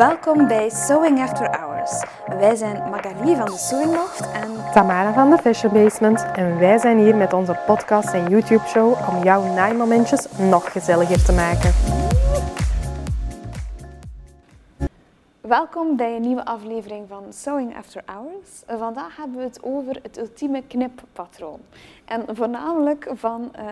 Welkom bij Sewing After Hours. Wij zijn Magali van de Sewing Loft en Tamara van de Fashion Basement en wij zijn hier met onze podcast en YouTube show om jouw naaimomentjes nog gezelliger te maken. welkom bij een nieuwe aflevering van Sewing After Hours. Vandaag hebben we het over het ultieme knippatroon. En voornamelijk van uh,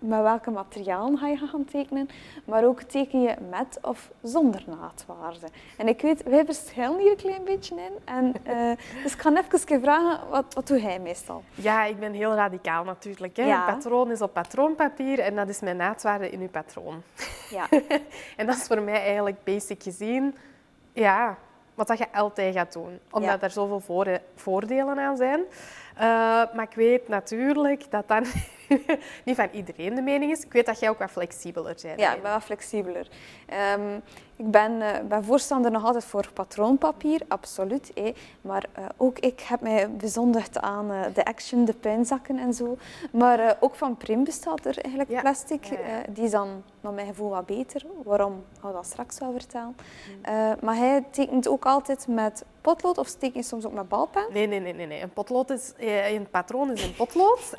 met welke materialen ga je gaan tekenen, maar ook teken je met of zonder naadwaarde. En ik weet, wij verschillen hier een klein beetje in. En, uh, dus ik ga even vragen, wat, wat doe jij meestal? Ja, ik ben heel radicaal natuurlijk. Hè. Ja. Een patroon is op patroonpapier en dat is mijn naadwaarde in uw patroon. Ja. en dat is voor mij eigenlijk basic gezien, ja, wat dat je altijd gaat doen. Omdat er zoveel voordelen aan zijn. Uh, maar ik weet natuurlijk dat dan niet van iedereen de mening is. Ik weet dat jij ook wat flexibeler bent. Ja, ik ben wat flexibeler. Um, ik ben, uh, ben, voorstander nog altijd voor patroonpapier, absoluut. Eh. Maar uh, ook ik heb mij bezondigd aan uh, de Action, de puinzakken en zo. Maar ook van Prim bestaat er eigenlijk ja. plastic. Die is dan, naar mijn gevoel, wat beter. Waarom, ik dat straks wel vertellen. Mm. maar hij tekent ook altijd met potlood of steek je soms ook met balpen? Nee, nee, nee. nee, nee. Een potlood is... een patroon is een potlood.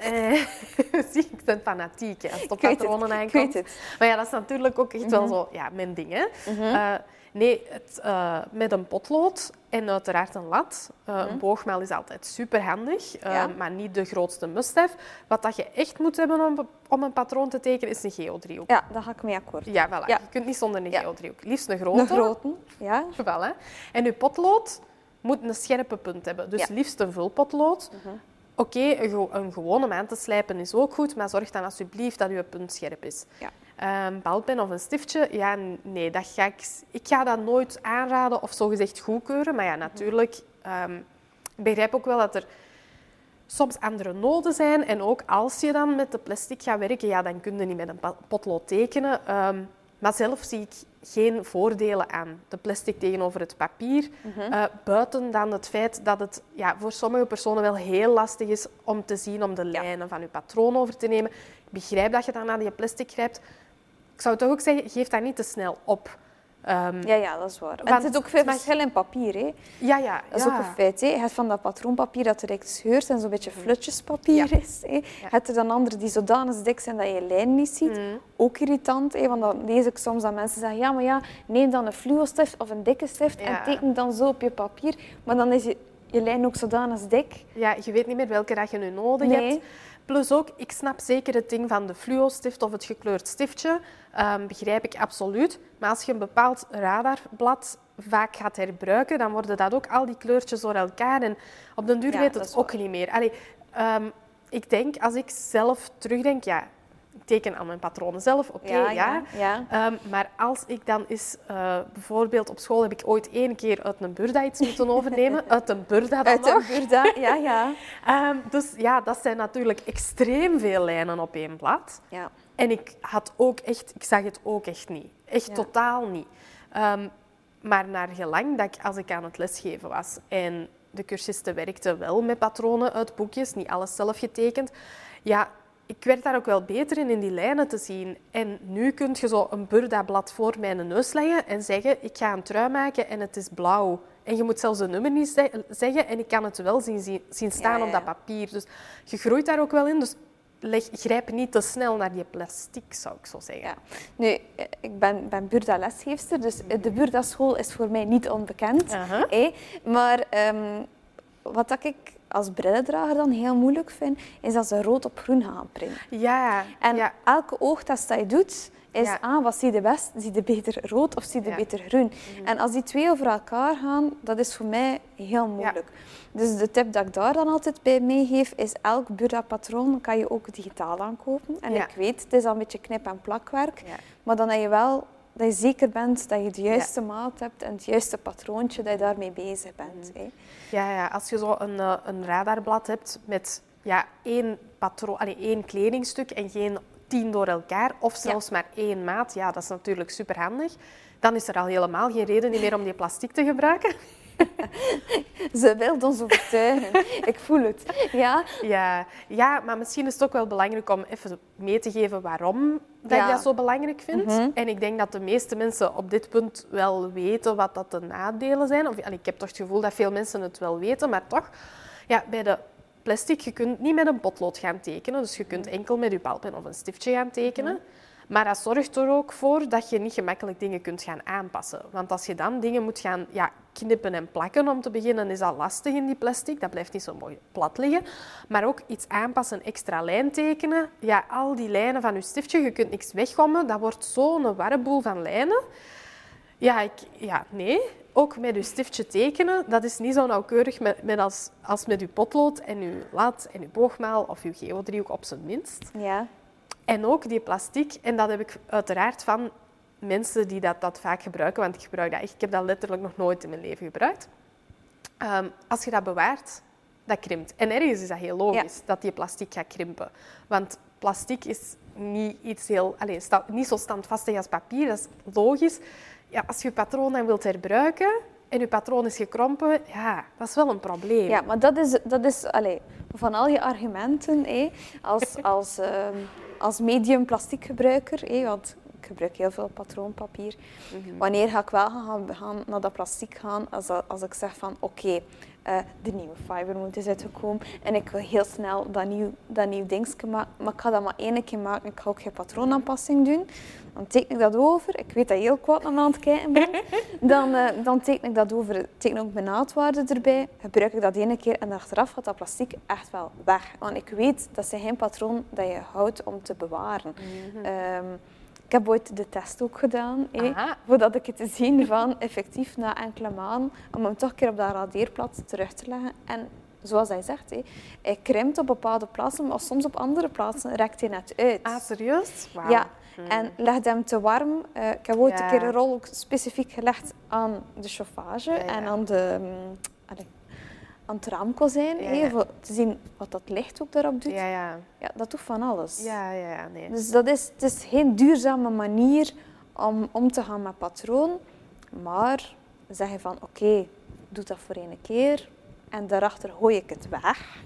Zie, ik ben fanatiek als het op patronen aankomt. Maar ja, dat is natuurlijk ook echt wel mhm. zo ja, mijn ding. Hè. Mhm. Uh, nee, het, uh, met een potlood en uiteraard een lat. Uh, Een boogmel is altijd superhandig, ja. maar niet de grootste must-have. Wat dat je echt moet hebben om, om een patroon te tekenen, is een geodriehoek. Ja, daar ga ik mee akkoord. Ja, voilà. Ja. Je kunt niet zonder een geodriehoek. Liefst een grote. Een grote, ja. Voilà. En je potlood moet een scherpe punt hebben. Dus liefst een vulpotlood. Mm Oké, een, een, gewone maan te slijpen is ook goed, maar zorg dan alsjeblieft dat je punt scherp is. Ja. Een ehm, balpen of een stiftje, ja, nee, dat ga ik, ik ga dat nooit aanraden of zogezegd goedkeuren. Maar ja, natuurlijk, um, ik begrijp ook wel dat er soms andere noden zijn. En ook als je dan met de plastic gaat werken, ja, dan kun je niet met een potlood tekenen. Um, maar zelf zie ik geen voordelen aan de plastic tegenover het papier. uh, buiten dan het feit dat het ja, voor sommige personen wel heel lastig is om te zien om de lijnen van je patroon over te nemen. Ik begrijp dat je dan naar die plastic grijpt. Ik zou toch ook zeggen, geef dat niet te snel op. Um, ja, ja, dat is waar. Want er zit ook veel verschil in papier. Hè. Ja, ja. Dat is ook een feit. Hè. Je hebt van dat patroonpapier dat direct scheurt en zo'n beetje mhm. flutjespapier ja. is. Hè. Je hebt er dan andere die zodanig dik zijn dat je lijn niet ziet. Mm. Ook irritant, hè, want dan lees ik soms dat mensen zeggen ja, maar ja, neem dan een fluo-stift of een dikke stift en teken dan zo op je papier. Maar dan is je, je lijn ook zodanig dik. Ja, je weet niet meer welke dat je nu nodig nee. hebt. Plus ook, ik snap zeker het ding van de fluo-stift of het gekleurd stiftje. Um, begrijp ik absoluut. Maar als je een bepaald radarblad vaak gaat herbruiken, dan worden dat ook al die kleurtjes door elkaar. En op den duur weet het ook niet meer. Allee, um, ik denk, als ik zelf terugdenk, ja, ik teken aan mijn patronen zelf, oké, okay, ja. ja. ja. Um, maar als ik dan eens, uh, bijvoorbeeld op school heb ik ooit één keer uit een burda iets moeten overnemen. uit een burda dan Uit een burda, ja, ja. um, dus ja, dat zijn natuurlijk extreem veel lijnen op één blad. Ja. En ik had ook echt, ik zag het ook echt niet. Echt totaal niet. Um, maar naar gelang dat ik, als ik aan het lesgeven was en de cursisten werkten wel met patronen uit boekjes, niet alles zelf getekend, ja, ik werd daar ook wel beter in, in die lijnen te zien. En nu kun je zo een burda-blad voor mijn neus leggen en zeggen, ik ga een trui maken en het is blauw. En je moet zelfs een nummer niet zeggen en ik kan het wel zien, zien staan op dat papier. Dus je groeit daar ook wel in. Dus leg, grijp niet te snel naar je plastic, zou ik zo zeggen. Ja. Nu, ik ben, ben Burda-lesgeefster, dus de Burda-school is voor mij niet onbekend. Uh Maar um, wat dat ik als brillendrager dan heel moeilijk vind, is dat ze rood op groen gaan printen. Ja. En ja. elke oogtest dat je doet, is ja. ah, wat zie je best? Zie je beter rood of zie je beter groen? Mhm. En als die twee over elkaar gaan, dat is voor mij heel moeilijk. Dus de tip dat ik daar dan altijd bij meegeef, is elk Burda-patroon kan je ook digitaal aankopen. En ik weet, het is al een beetje knip- en plakwerk, maar dan heb je wel dat je zeker bent dat je de juiste maat hebt en het juiste patroontje, dat je daarmee bezig bent. Mm. Ja, ja, als je zo een, eh, een radarblad hebt met ja, één, patroon, allee, één kledingstuk en geen tien door elkaar, of zelfs maar één maat, ja, dat is natuurlijk superhandig. Dan is er al helemaal geen reden meer om die plastic te gebruiken. Ze wil ons overtuigen. Ik voel het. Ja? Ja, ja, maar misschien is het ook wel belangrijk om even mee te geven waarom dat je dat zo belangrijk vindt. Mhm. En ik denk dat de meeste mensen op dit punt wel weten wat dat de nadelen zijn. Of, ik heb toch het gevoel dat veel mensen het wel weten, maar toch, ja, bij de plastic, je kunt niet met een potlood gaan tekenen. Dus je kunt enkel met je balpen of een stiftje gaan tekenen. Mhm. Maar dat zorgt er ook voor dat je niet gemakkelijk dingen kunt gaan aanpassen. Want als je dan dingen moet gaan ja, knippen en plakken om te beginnen, is dat lastig in die plastic. Dat blijft niet zo mooi plat liggen. Maar ook iets aanpassen, extra lijn tekenen. Ja, al die lijnen van je stiftje, je kunt niks weggommen. Dat wordt zo'n warreboel van lijnen. Ja, ik, ja, nee. Ook met je stiftje tekenen, dat is niet zo nauwkeurig met, als, als met je potlood en je lat en je boogmaal of je geodriehoek op zijn minst. Ja. En ook die plastic, en dat heb ik uiteraard van mensen die dat, dat vaak gebruiken, want ik gebruik dat echt. Ik heb dat letterlijk nog nooit in mijn leven gebruikt. Ehm, als je dat bewaart, dat krimpt. En ergens is dat heel logisch, dat die plastic gaat krimpen. Want plastic is niet, iets heel, allez, niet zo standvastig als papier, dat is logisch. Ja, als je je patroon dan wilt herbruiken en je patroon is gekrompen, ja, dat is wel een probleem. Ja, maar dat is, dat is allez, van al je argumenten, hé, als, als ehm, als medium plasticgebruiker, hé, want ik gebruik heel veel patroonpapier. Mhm. Wanneer ga ik wel gaan, gaan naar dat plastic gaan als, als ik zeg van oké, eh, de nieuwe fiber moet is uitgekomen en ik wil heel snel dat nieuw, dat nieuw dingetje maken, maar ik ga dat maar één keer maken. Ik ga ook geen patroonaanpassing doen. Dan teken ik dat over. Ik weet dat je heel kwaad aan het kijken bent. Dan, uh, dan teken ik dat over. Teken ook mijn naadwaarde erbij. Gebruik ik dat ene keer en achteraf gaat dat plastic echt wel weg. Want ik weet dat is geen patroon dat je houdt om te bewaren. Mhm. Ehm, ik heb ooit de test ook gedaan, voordat ik het te zien van effectief na enkele maanden, om hem toch een keer op dat radeerblad terug te leggen. En zoals hij zegt, hé, hij krimpt op bepaalde plaatsen, maar soms op andere plaatsen rekt hij net uit. Ah, serieus? Wow. Ja, hmm. en legt hem te warm. Uh, ik heb ooit een keer een rol ook specifiek gelegd aan de chauffage en aan de... Um, aan het raamkozijn, even te zien wat dat licht ook daarop doet. Ja, ja. ja dat doet van alles. Ja, ja, nee. Dus dat is, het is geen duurzame manier om om te gaan met patroon, maar zeg je van oké, doe dat voor één keer en daarachter gooi ik het weg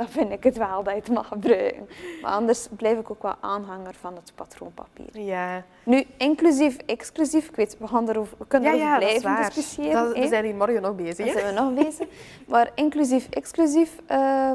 dan vind ik het wel dat je het mag gebruiken. Maar anders blijf ik ook wel aanhanger van het patroonpapier. Ja. Nu, inclusief, exclusief, ik weet, we, gaan erover, we kunnen erover blijven discussiëren. we zijn hier morgen nog bezig. Daar zijn we nog bezig. Maar inclusief, exclusief uh,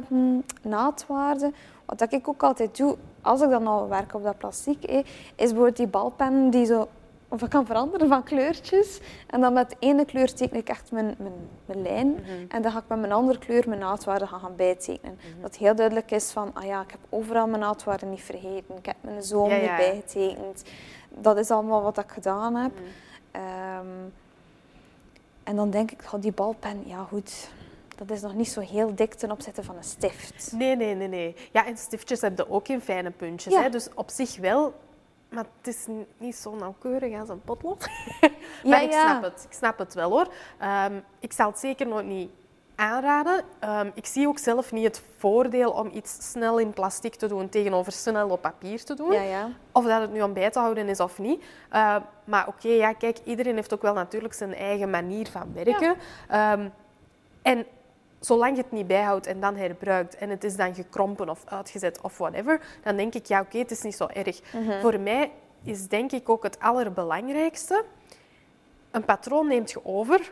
naadwaarde, wat ik ook altijd doe, als ik dan al werk op dat plastic, is bijvoorbeeld die balpen die zo of ik kan veranderen van kleurtjes. En dan met de ene kleur teken ik echt mijn, mijn, mijn lijn. Mhm. En dan ga ik met mijn andere kleur mijn naadwaarde gaan, gaan bijtekenen. Mm Dat heel duidelijk is van, ah ja, ik heb overal mijn naadwaarde niet vergeten. Ik heb mijn zoom niet bijgetekend. Dat is allemaal wat ik gedaan heb. Mhm. Ehm, en dan denk ik, oh, die balpen, ja goed, dat is nog niet zo heel dik ten opzichte van een stift. Nee, nee, nee. nee. Ja, en stiftjes hebben ook geen fijne puntjes. Hè? Dus op zich wel maar het is niet zo nauwkeurig als een potlood. maar ik snap het. Ik snap het wel hoor. Ehm, ik zal het zeker nog niet aanraden. Um, ik zie ook zelf niet het voordeel om iets snel in plastic te doen tegenover snel op papier te doen. Ja, ja. Of dat het nu om bij te houden is of niet. Uh, maar oké, ja, kijk, iedereen heeft ook wel natuurlijk zijn eigen manier van werken. Um, en zolang je het niet bijhoudt en dan herbruikt en het is dan gekrompen of uitgezet of whatever, dan denk ik, ja oké, het is niet zo erg. Mhm. Voor mij is denk ik ook het allerbelangrijkste, een patroon neemt je over,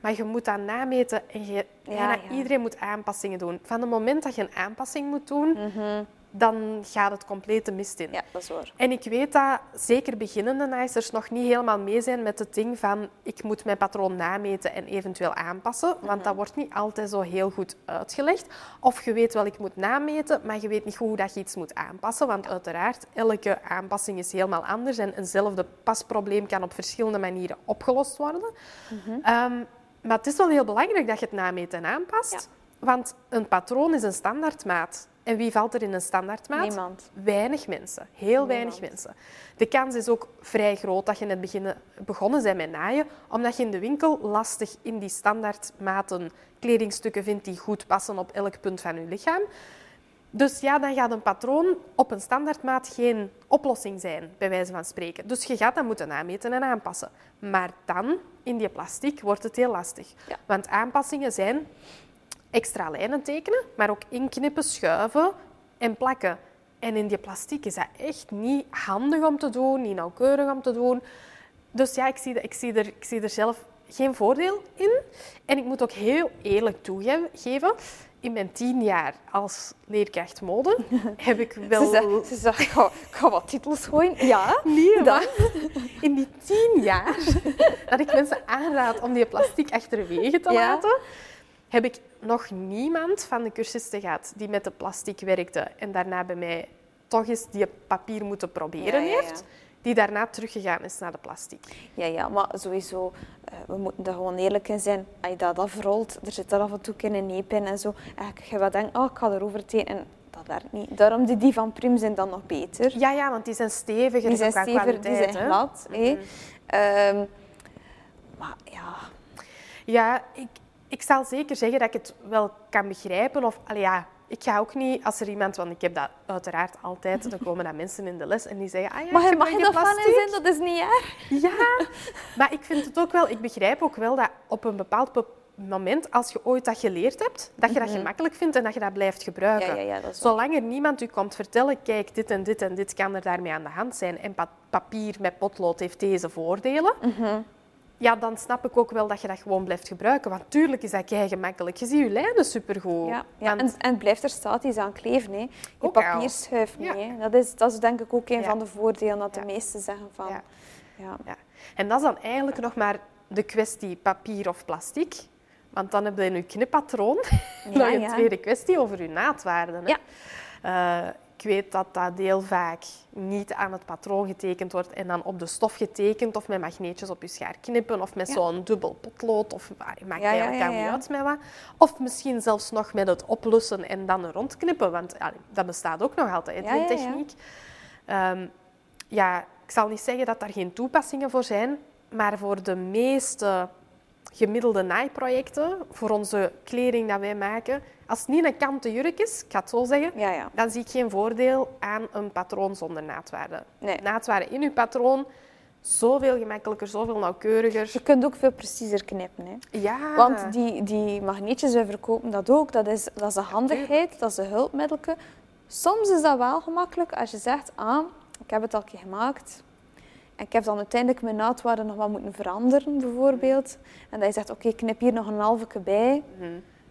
maar je moet dat nameten en je, ja, iedereen moet aanpassingen doen. Van het moment dat je een aanpassing moet doen, mhm dan gaat het complete mist in. Ja, dat is waar. En ik weet dat zeker beginnende nicers nog niet helemaal mee zijn met het ding van ik moet mijn patroon nameten en eventueel aanpassen, want mhm. dat wordt niet altijd zo heel goed uitgelegd. Of je weet wel, ik moet nameten, maar je weet niet hoe dat je iets moet aanpassen, want uiteraard, elke aanpassing is helemaal anders en eenzelfde pasprobleem kan op verschillende manieren opgelost worden. Mhm. Ehm, maar het is wel heel belangrijk dat je het nameet en aanpast, want een patroon is een standaardmaat. En wie valt er in een standaardmaat? Niemand. Weinig mensen. Heel weinig mensen. De kans is ook vrij groot dat je net beginnen, begonnen bent met naaien, omdat je in de winkel lastig in die standaardmaten kledingstukken vindt die goed passen op elk punt van je lichaam. Dus ja, dan gaat een patroon op een standaardmaat geen oplossing zijn, bij wijze van spreken. Dus je gaat dat moeten aanmeten en aanpassen. Maar dan, in die plastic, wordt het heel lastig. Want aanpassingen zijn extra lijnen tekenen, maar ook inknippen, schuiven en plakken. En in die plastic is dat echt niet handig om te doen, niet nauwkeurig om te doen. Dus ja, ik zie, ik zie, er, ik zie er zelf geen voordeel in. En ik moet ook heel eerlijk toegeven, in mijn tien jaar als leerkracht mode heb ik wel... Ze zei, ze ik, ga, wat titels gooien. Ja, nee. In die tien jaar dat ik mensen aanraad om die plastic achterwege te laten, heb ik nog niemand van de cursisten gehad die met de plastic werkte en daarna bij mij toch eens die papier moeten proberen heeft die daarna teruggegaan is naar de plastic. Ja, ja maar sowieso, uh, we moeten er gewoon eerlijk in zijn. Als je dat afrolt, er zit er af en toe in een neep in en zo. En je wat denkt, oh, ik ga erover tekenen. Dat werkt niet. Daarom die, die van Prim zijn dan nog beter. Ja, ja, want die zijn steviger. Die zijn steviger, die zijn glad. Mm -hmm. maar ja... Ja, ik, ik zal zeker zeggen dat ik het wel kan begrijpen. Of, allee, ja, ik ga ook niet, als er iemand, want ik heb dat uiteraard altijd, dan komen dan mensen in de les en die zeggen, ah ja, maar mag je dat van zijn? Dat is niet erg. Ja, maar ik vind het ook wel, ik begrijp ook wel dat op een bepaald moment, als je ooit dat geleerd hebt, dat je dat mhm. gemakkelijk vindt en dat je dat blijft gebruiken. Ja, ja, ja, Zolang er niemand u komt vertellen, kijk, dit en dit en dit kan er daarmee aan de hand zijn en papier met potlood heeft deze voordelen, mm ja, dan snap ik ook wel dat je dat gewoon blijft gebruiken. Want tuurlijk is dat kei gemakkelijk. Je ziet je lijnen supergoed. Ja, ja. En, en het blijft er statisch aan kleven. Hè. Je papier schuift niet. Hè. Dat, is, dat is denk ik ook een van de voordelen dat de meesten zeggen van... Ja. Ja. En dat is dan eigenlijk nog maar de kwestie papier of plastic. Want dan heb je nu knipatroon. Ja, dan je een tweede kwestie over je naadwaarden. Hè. Ja. Uh, ik weet dat dat heel vaak niet aan het patroon getekend wordt en dan op de stof getekend of met magneetjes op je schaar knippen of met zo'n dubbel potlood of maakt ja, eigenlijk ja, niet uit met wat. Of misschien zelfs nog met het oplossen en dan rondknippen, want dat bestaat ook nog altijd, die techniek. Ehm, ja, ik zal niet zeggen dat daar geen toepassingen voor zijn, maar voor de meeste gemiddelde naaiprojecten, voor onze kleding dat wij maken, als het niet een kanten jurk is, ik ga het zo zeggen, ja, ja. dan zie ik geen voordeel aan een patroon zonder naadwaarde. Nee. Naadwaarde in uw patroon, zoveel gemakkelijker, zoveel nauwkeuriger. Je kunt ook veel preciezer knippen. Hè? Ja. Want die, die magneetjes, wij verkopen dat ook. Dat is, dat is een handigheid, dat is een hulpmiddel. Soms is dat wel gemakkelijk als je zegt, ah, ik heb het al keer gemaakt. En ik heb dan uiteindelijk mijn naadwaarde nog wat moeten veranderen, bijvoorbeeld. En dat je zegt, oké, ik knip hier nog een halve bij. Mhm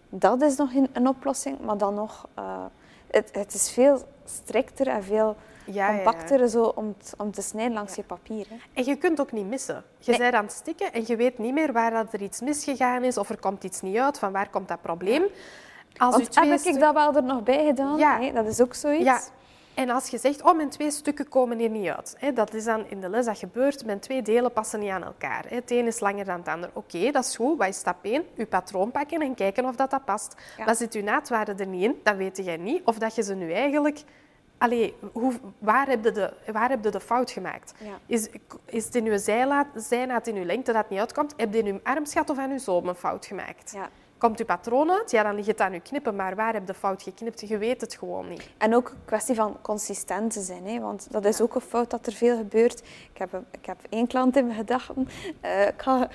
dat is nog een, oplossing, maar dan nog... Uh, het, het, is veel strikter en veel compacter Zo om, om te snijden langs je papier. Hè. En je kunt ook niet missen. Je nee. bent aan het stikken en je weet niet meer waar dat er iets misgegaan is of er komt iets niet uit, van waar komt dat probleem. Als Want heb ik dat wel er nog bij gedaan? Ja. dat is ook zoiets. En als je zegt, oh, mijn twee stukken komen hier niet uit. Hè, dat is dan in de les dat gebeurt, mijn twee delen passen niet aan elkaar. Hè. Het een is langer dan het ander. Oké, dat is goed. Wat is stap 1? Je patroon pakken en kijken of dat, dat past. Ja. Maar zit je naadwaarde er niet in, dan weet jij niet of dat je ze nu eigenlijk... Allee, hoe, waar, heb je de, waar heb je de fout gemaakt? Is, is het in je zijnaad, in je lengte dat niet uitkomt? Heb je in je armschat of aan je zoom een fout gemaakt? Ja. Komt je patroon uit, ja, dan ligt het aan je knippen. Maar waar heb je fout geknipt? Je weet het gewoon niet. En ook een kwestie van consistent zijn. Hè? Want dat is ook een fout dat er veel gebeurt. Ik heb, ik heb één klant in mijn gedachten. Uh, ik, ga,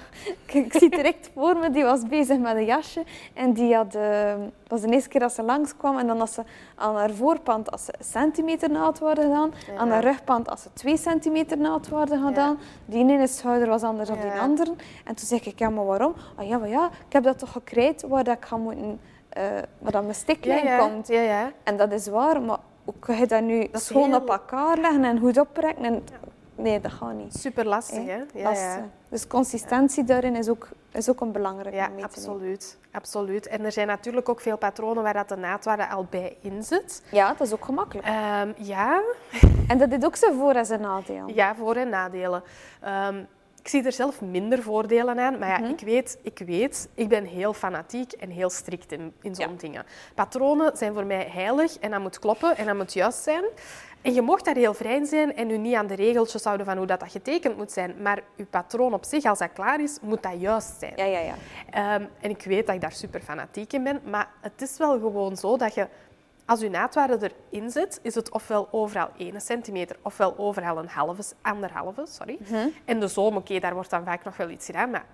ik, zie direct voor me, die was bezig met een jasje. En die had... Uh, was de eerste keer dat ze langskwam. En dan als ze aan haar voorpand als ze een centimeter naald worden gedaan. Aan haar rugpand als ze twee centimeter naald worden gedaan. Die ene schouder was anders dan die andere. En toen zei ik, ja, maar waarom? Ah ja, maar ja, ik heb dat toch gekregen waar dat ik ga moeten, uh, waar dat mijn stiklijn ja, ja. komt. Ja, ja. En dat is waar, maar hoe kan je dat nu dat schoon op elkaar leggen en goed oprekken? En... Nee, dat gaat niet. Super lastig, hè? Ja, ja. Dus consistentie daarin is ook, is ook een belangrijke Ja, absoluut. absoluut. En er zijn natuurlijk ook veel patronen waar dat de naadwaarde al bij in zit. Ja, dat is ook gemakkelijk. Um, ja. En dat is ook zo voor- en nadelen. Ja, voor- en nadelen. Um, ik zie er zelf minder voordelen aan, maar ja, mhm. ik, weet, ik weet, ik ben heel fanatiek en heel strikt in, in zo'n dingen. Patronen zijn voor mij heilig en dat moet kloppen en dat moet juist zijn. En je mocht daar heel vrij in zijn en u niet aan de regeltjes houden van hoe dat, dat getekend moet zijn. Maar uw patroon op zich, als dat klaar is, moet dat juist zijn. Ja, ja, ja. Um, en ik weet dat ik daar super fanatiek in ben, maar het is wel gewoon zo dat je als uw naadwaarde erin zit, is het ofwel overal 1 centimeter, ofwel overal een halve, anderhalve. Sorry. Mhm. En de zoom, oké, daar wordt dan vaak nog wel iets gedaan, maar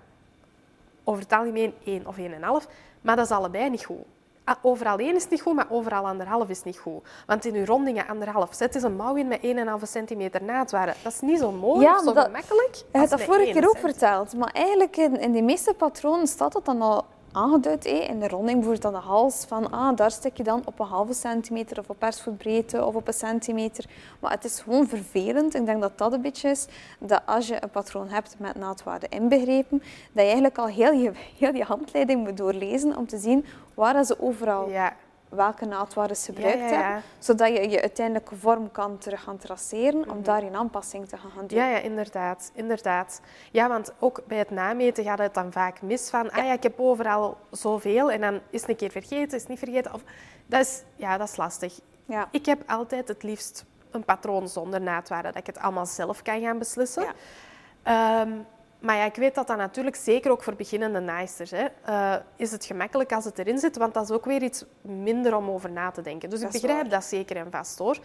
over het algemeen 1 of 1,5. Maar dat is allebei niet goed. Ah, overal 1 is niet goed, maar overal anderhalf is niet goed. Want in uw rondingen anderhalf, zet eens een mouw in met 1,5 centimeter naadwaarde. Dat is niet zo mooi ja, of zo dat, gemakkelijk. Je hebt dat vorige keer ook verteld. Maar eigenlijk in, in de meeste patronen staat dat dan al aangeduid in de ronding, bijvoorbeeld aan de hals, van ah, daar stik je dan op een halve centimeter of op persvoetbreedte of op een centimeter. Maar het is gewoon vervelend. Ik denk dat dat een beetje is, dat als je een patroon hebt met naadwaarde inbegrepen, dat je eigenlijk al heel je, heel je handleiding moet doorlezen om te zien waar ze overal ja welke naaldwaarden ze gebruikt ja, zodat je je uiteindelijke vorm kan terug gaan traceren om mhm. daar een aanpassing te gaan doen. Ja, ja inderdaad, inderdaad. Ja, want ook bij het nameten gaat het dan vaak mis van, ah ja, ik heb overal zoveel en dan is het een keer vergeten, is het niet vergeten. Of, dat is, ja, dat is lastig. Ja. Ik heb altijd het liefst een patroon zonder naadwaarde, dat ik het allemaal zelf kan gaan beslissen. Ehm, maar ja, ik weet dat dat natuurlijk zeker ook voor beginnende naaisters hè, uh, is het gemakkelijk als het erin zit, want dat is ook weer iets minder om over na te denken. Dus ik begrijp dat zeker en vast hoor.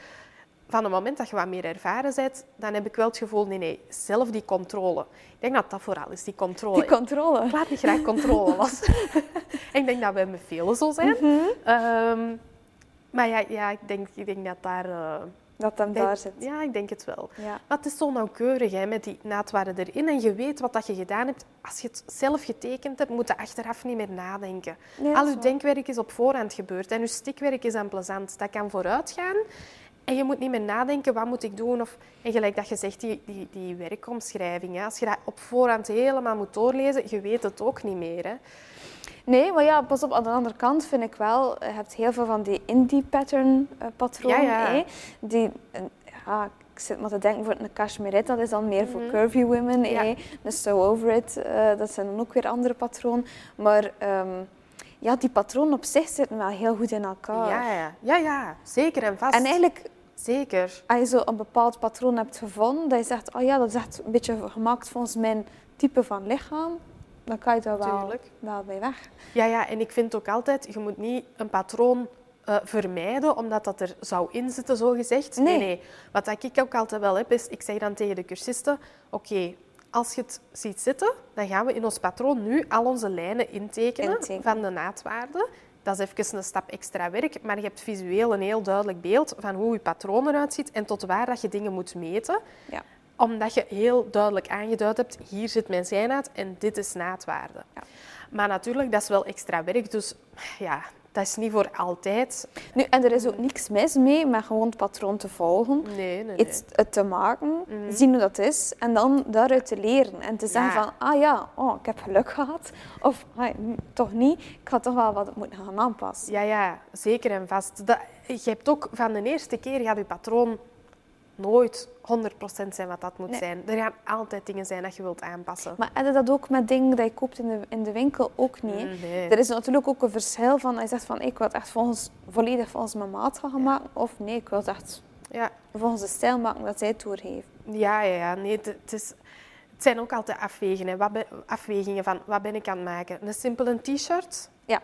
Van het moment dat je wat meer ervaren bent, dan heb ik wel het gevoel, nee, nee, zelf die controle. Ik denk dat dat vooral is, die controle. Die controle. Ik laat niet graag controle los. ik denk dat wij met velen zo zijn. Mhm. Ehm, maar ja, ja ik, denk, ik denk dat daar... Uh, dat hem daar zit. Ja, ik denk het wel. Ja. Maar het is zo nauwkeurig hè, met die naadwaarde erin. En je weet wat dat je gedaan hebt. Als je het zelf getekend hebt, moet je achteraf niet meer nadenken. Al je denkwerk is op voorhand gebeurd. En je stikwerk is aan plezant. Dat kan vooruit gaan. En je moet niet meer nadenken, wat moet ik doen? Of, en gelijk dat je zegt, die, die, die werkomschrijving. Hè, als je dat op voorhand helemaal moet doorlezen, je weet het ook niet meer. Hè. Nee, maar ja, pas op, aan de andere kant vind ik wel, je hebt heel veel van die indie-pattern uh, patronen. Ja, ja. Die, ja, ik zit maar te denken voor een cashmerette, dat is dan meer voor mhm. curvy women. Ja. Dus So Over It, uh, dat zijn dan ook weer andere patronen. Maar um, ja, die patronen op zich zitten wel heel goed in elkaar. Ja, ja, ja, ja zeker en vast. En eigenlijk Zeker. Als je zo een bepaald patroon hebt gevonden, dat je zegt, oh ja, dat is echt een beetje gemaakt volgens mijn type van lichaam, dan kan je daar wel, wel bij weg. Ja, ja, en ik vind ook altijd, je moet niet een patroon uh, vermijden omdat dat er zou inzitten, zo gezegd. Nee. nee, Wat ik ook altijd wel heb, is, ik zeg dan tegen de cursisten, oké, als je het ziet zitten, dan gaan we in ons patroon nu al onze lijnen intekenen, van de naadwaarde. Dat is even een stap extra werk, maar je hebt visueel een heel duidelijk beeld van hoe je patroon eruit ziet en tot waar dat je dingen moet meten. Ja omdat je heel duidelijk aangeduid hebt, hier zit mijn zijnaad en dit is naadwaarde. Ja. Maar natuurlijk, dat is wel extra werk, dus ja, dat is niet voor altijd. Nu, en er is ook niks mis mee met gewoon het patroon te volgen. Nee, nee, Iets te maken, mhm. zien hoe dat is en dan daaruit te leren. En te zeggen van, ah ja, oh, ik heb geluk gehad. Of ah, toch niet, ik ga toch wel wat moeten gaan aanpassen. Ja, ja, zeker en vast. Dat, je hebt ook van de eerste keer gaat je patroon nooit 100% zijn wat dat moet zijn. Er gaan altijd dingen zijn dat je wilt aanpassen. Maar heb je dat ook met dingen die je koopt in de, in de winkel? Ook niet. Nee. Er is natuurlijk ook een verschil van je zegt van ik wil het echt volgens, volledig volgens mijn maat gaan maken. Of nee, ik wil het echt ja. volgens de stijl maken dat zij het heeft. Ja, ja, ja. Nee, het, is, het zijn ook altijd afwegingen. Wat afwegingen van wat ben ik aan het maken. Een simpele t-shirt. Ja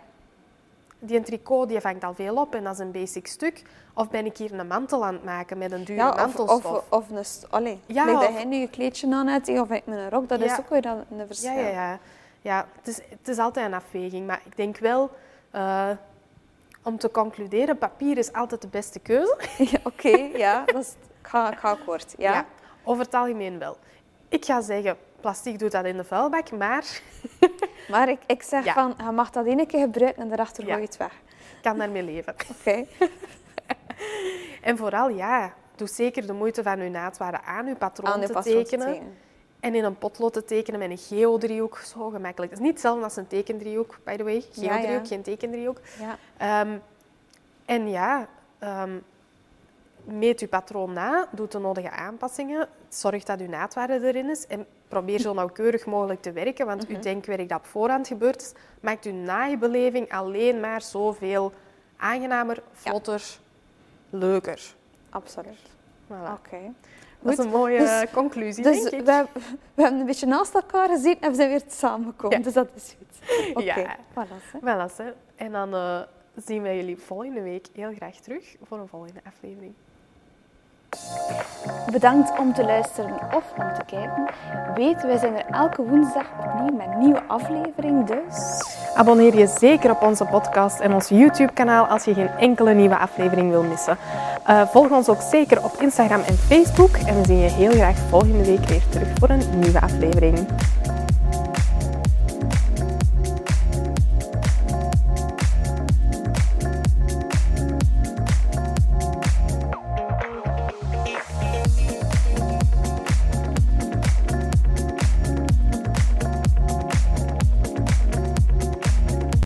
die tricot die vangt al veel op en dat is een basic stuk. Of ben ik hier een mantel aan het maken met een dure ja, mantelstof? Of, of, een... Allee, ja, of, dat hij nu kleedje aan heeft of ik met een rok, dat is ook weer een verschil. Ja, ja, ja. ja het, is, het is altijd een afweging. Maar ik denk wel... Uh, om te concluderen, papier is altijd de beste keuze. Ja, Oké, ja. Dat is, ik, ga, ik ga. Ja. ja. over het algemeen wel. Ik ga zeggen, plastic doet dat in de vuilbak, maar... maar ik, ik zeg van, je mag dat één keer gebruiken en daarachter gooi je het weg. Ik kan daarmee leven. Oké. en vooral, ja, doe zeker de moeite van je naadwaarde aan je patroon, te, tekenen. En in een potlood te tekenen met een geodriehoek, zo gemakkelijk. Het is niet hetzelfde als een tekendriehoek, by the way. Geodriehoek, geen tekendriehoek. Ja. Um, en ja, um, meet je patroon na, doe de nodige aanpassingen, zorg dat je naadwaarde erin is en probeer zo nauwkeurig mogelijk te werken, want uw denkwerk dat op voorhand gebeurd is, maakt uw naaibeleving alleen maar zoveel aangenamer, vlotter, leuker. Absoluut. Voilà. Oké. Dat is een mooie dus- conclusie, dus denk ik. We, we, hebben een beetje naast elkaar gezien en we zijn weer samengekomen, dus dat is goed. Oké, okay. ja. voilà. voilà En dan... Uh, zien wij jullie volgende week heel graag terug voor een volgende aflevering. Bedankt om te luisteren of om te kijken. Weet, wij zijn er elke woensdag opnieuw met een nieuwe aflevering, dus... Abonneer je zeker op onze podcast en ons YouTube-kanaal als je geen enkele nieuwe aflevering wil missen. Uh, volg ons ook zeker op Instagram en Facebook en we zien je heel graag volgende week weer terug voor een nieuwe aflevering.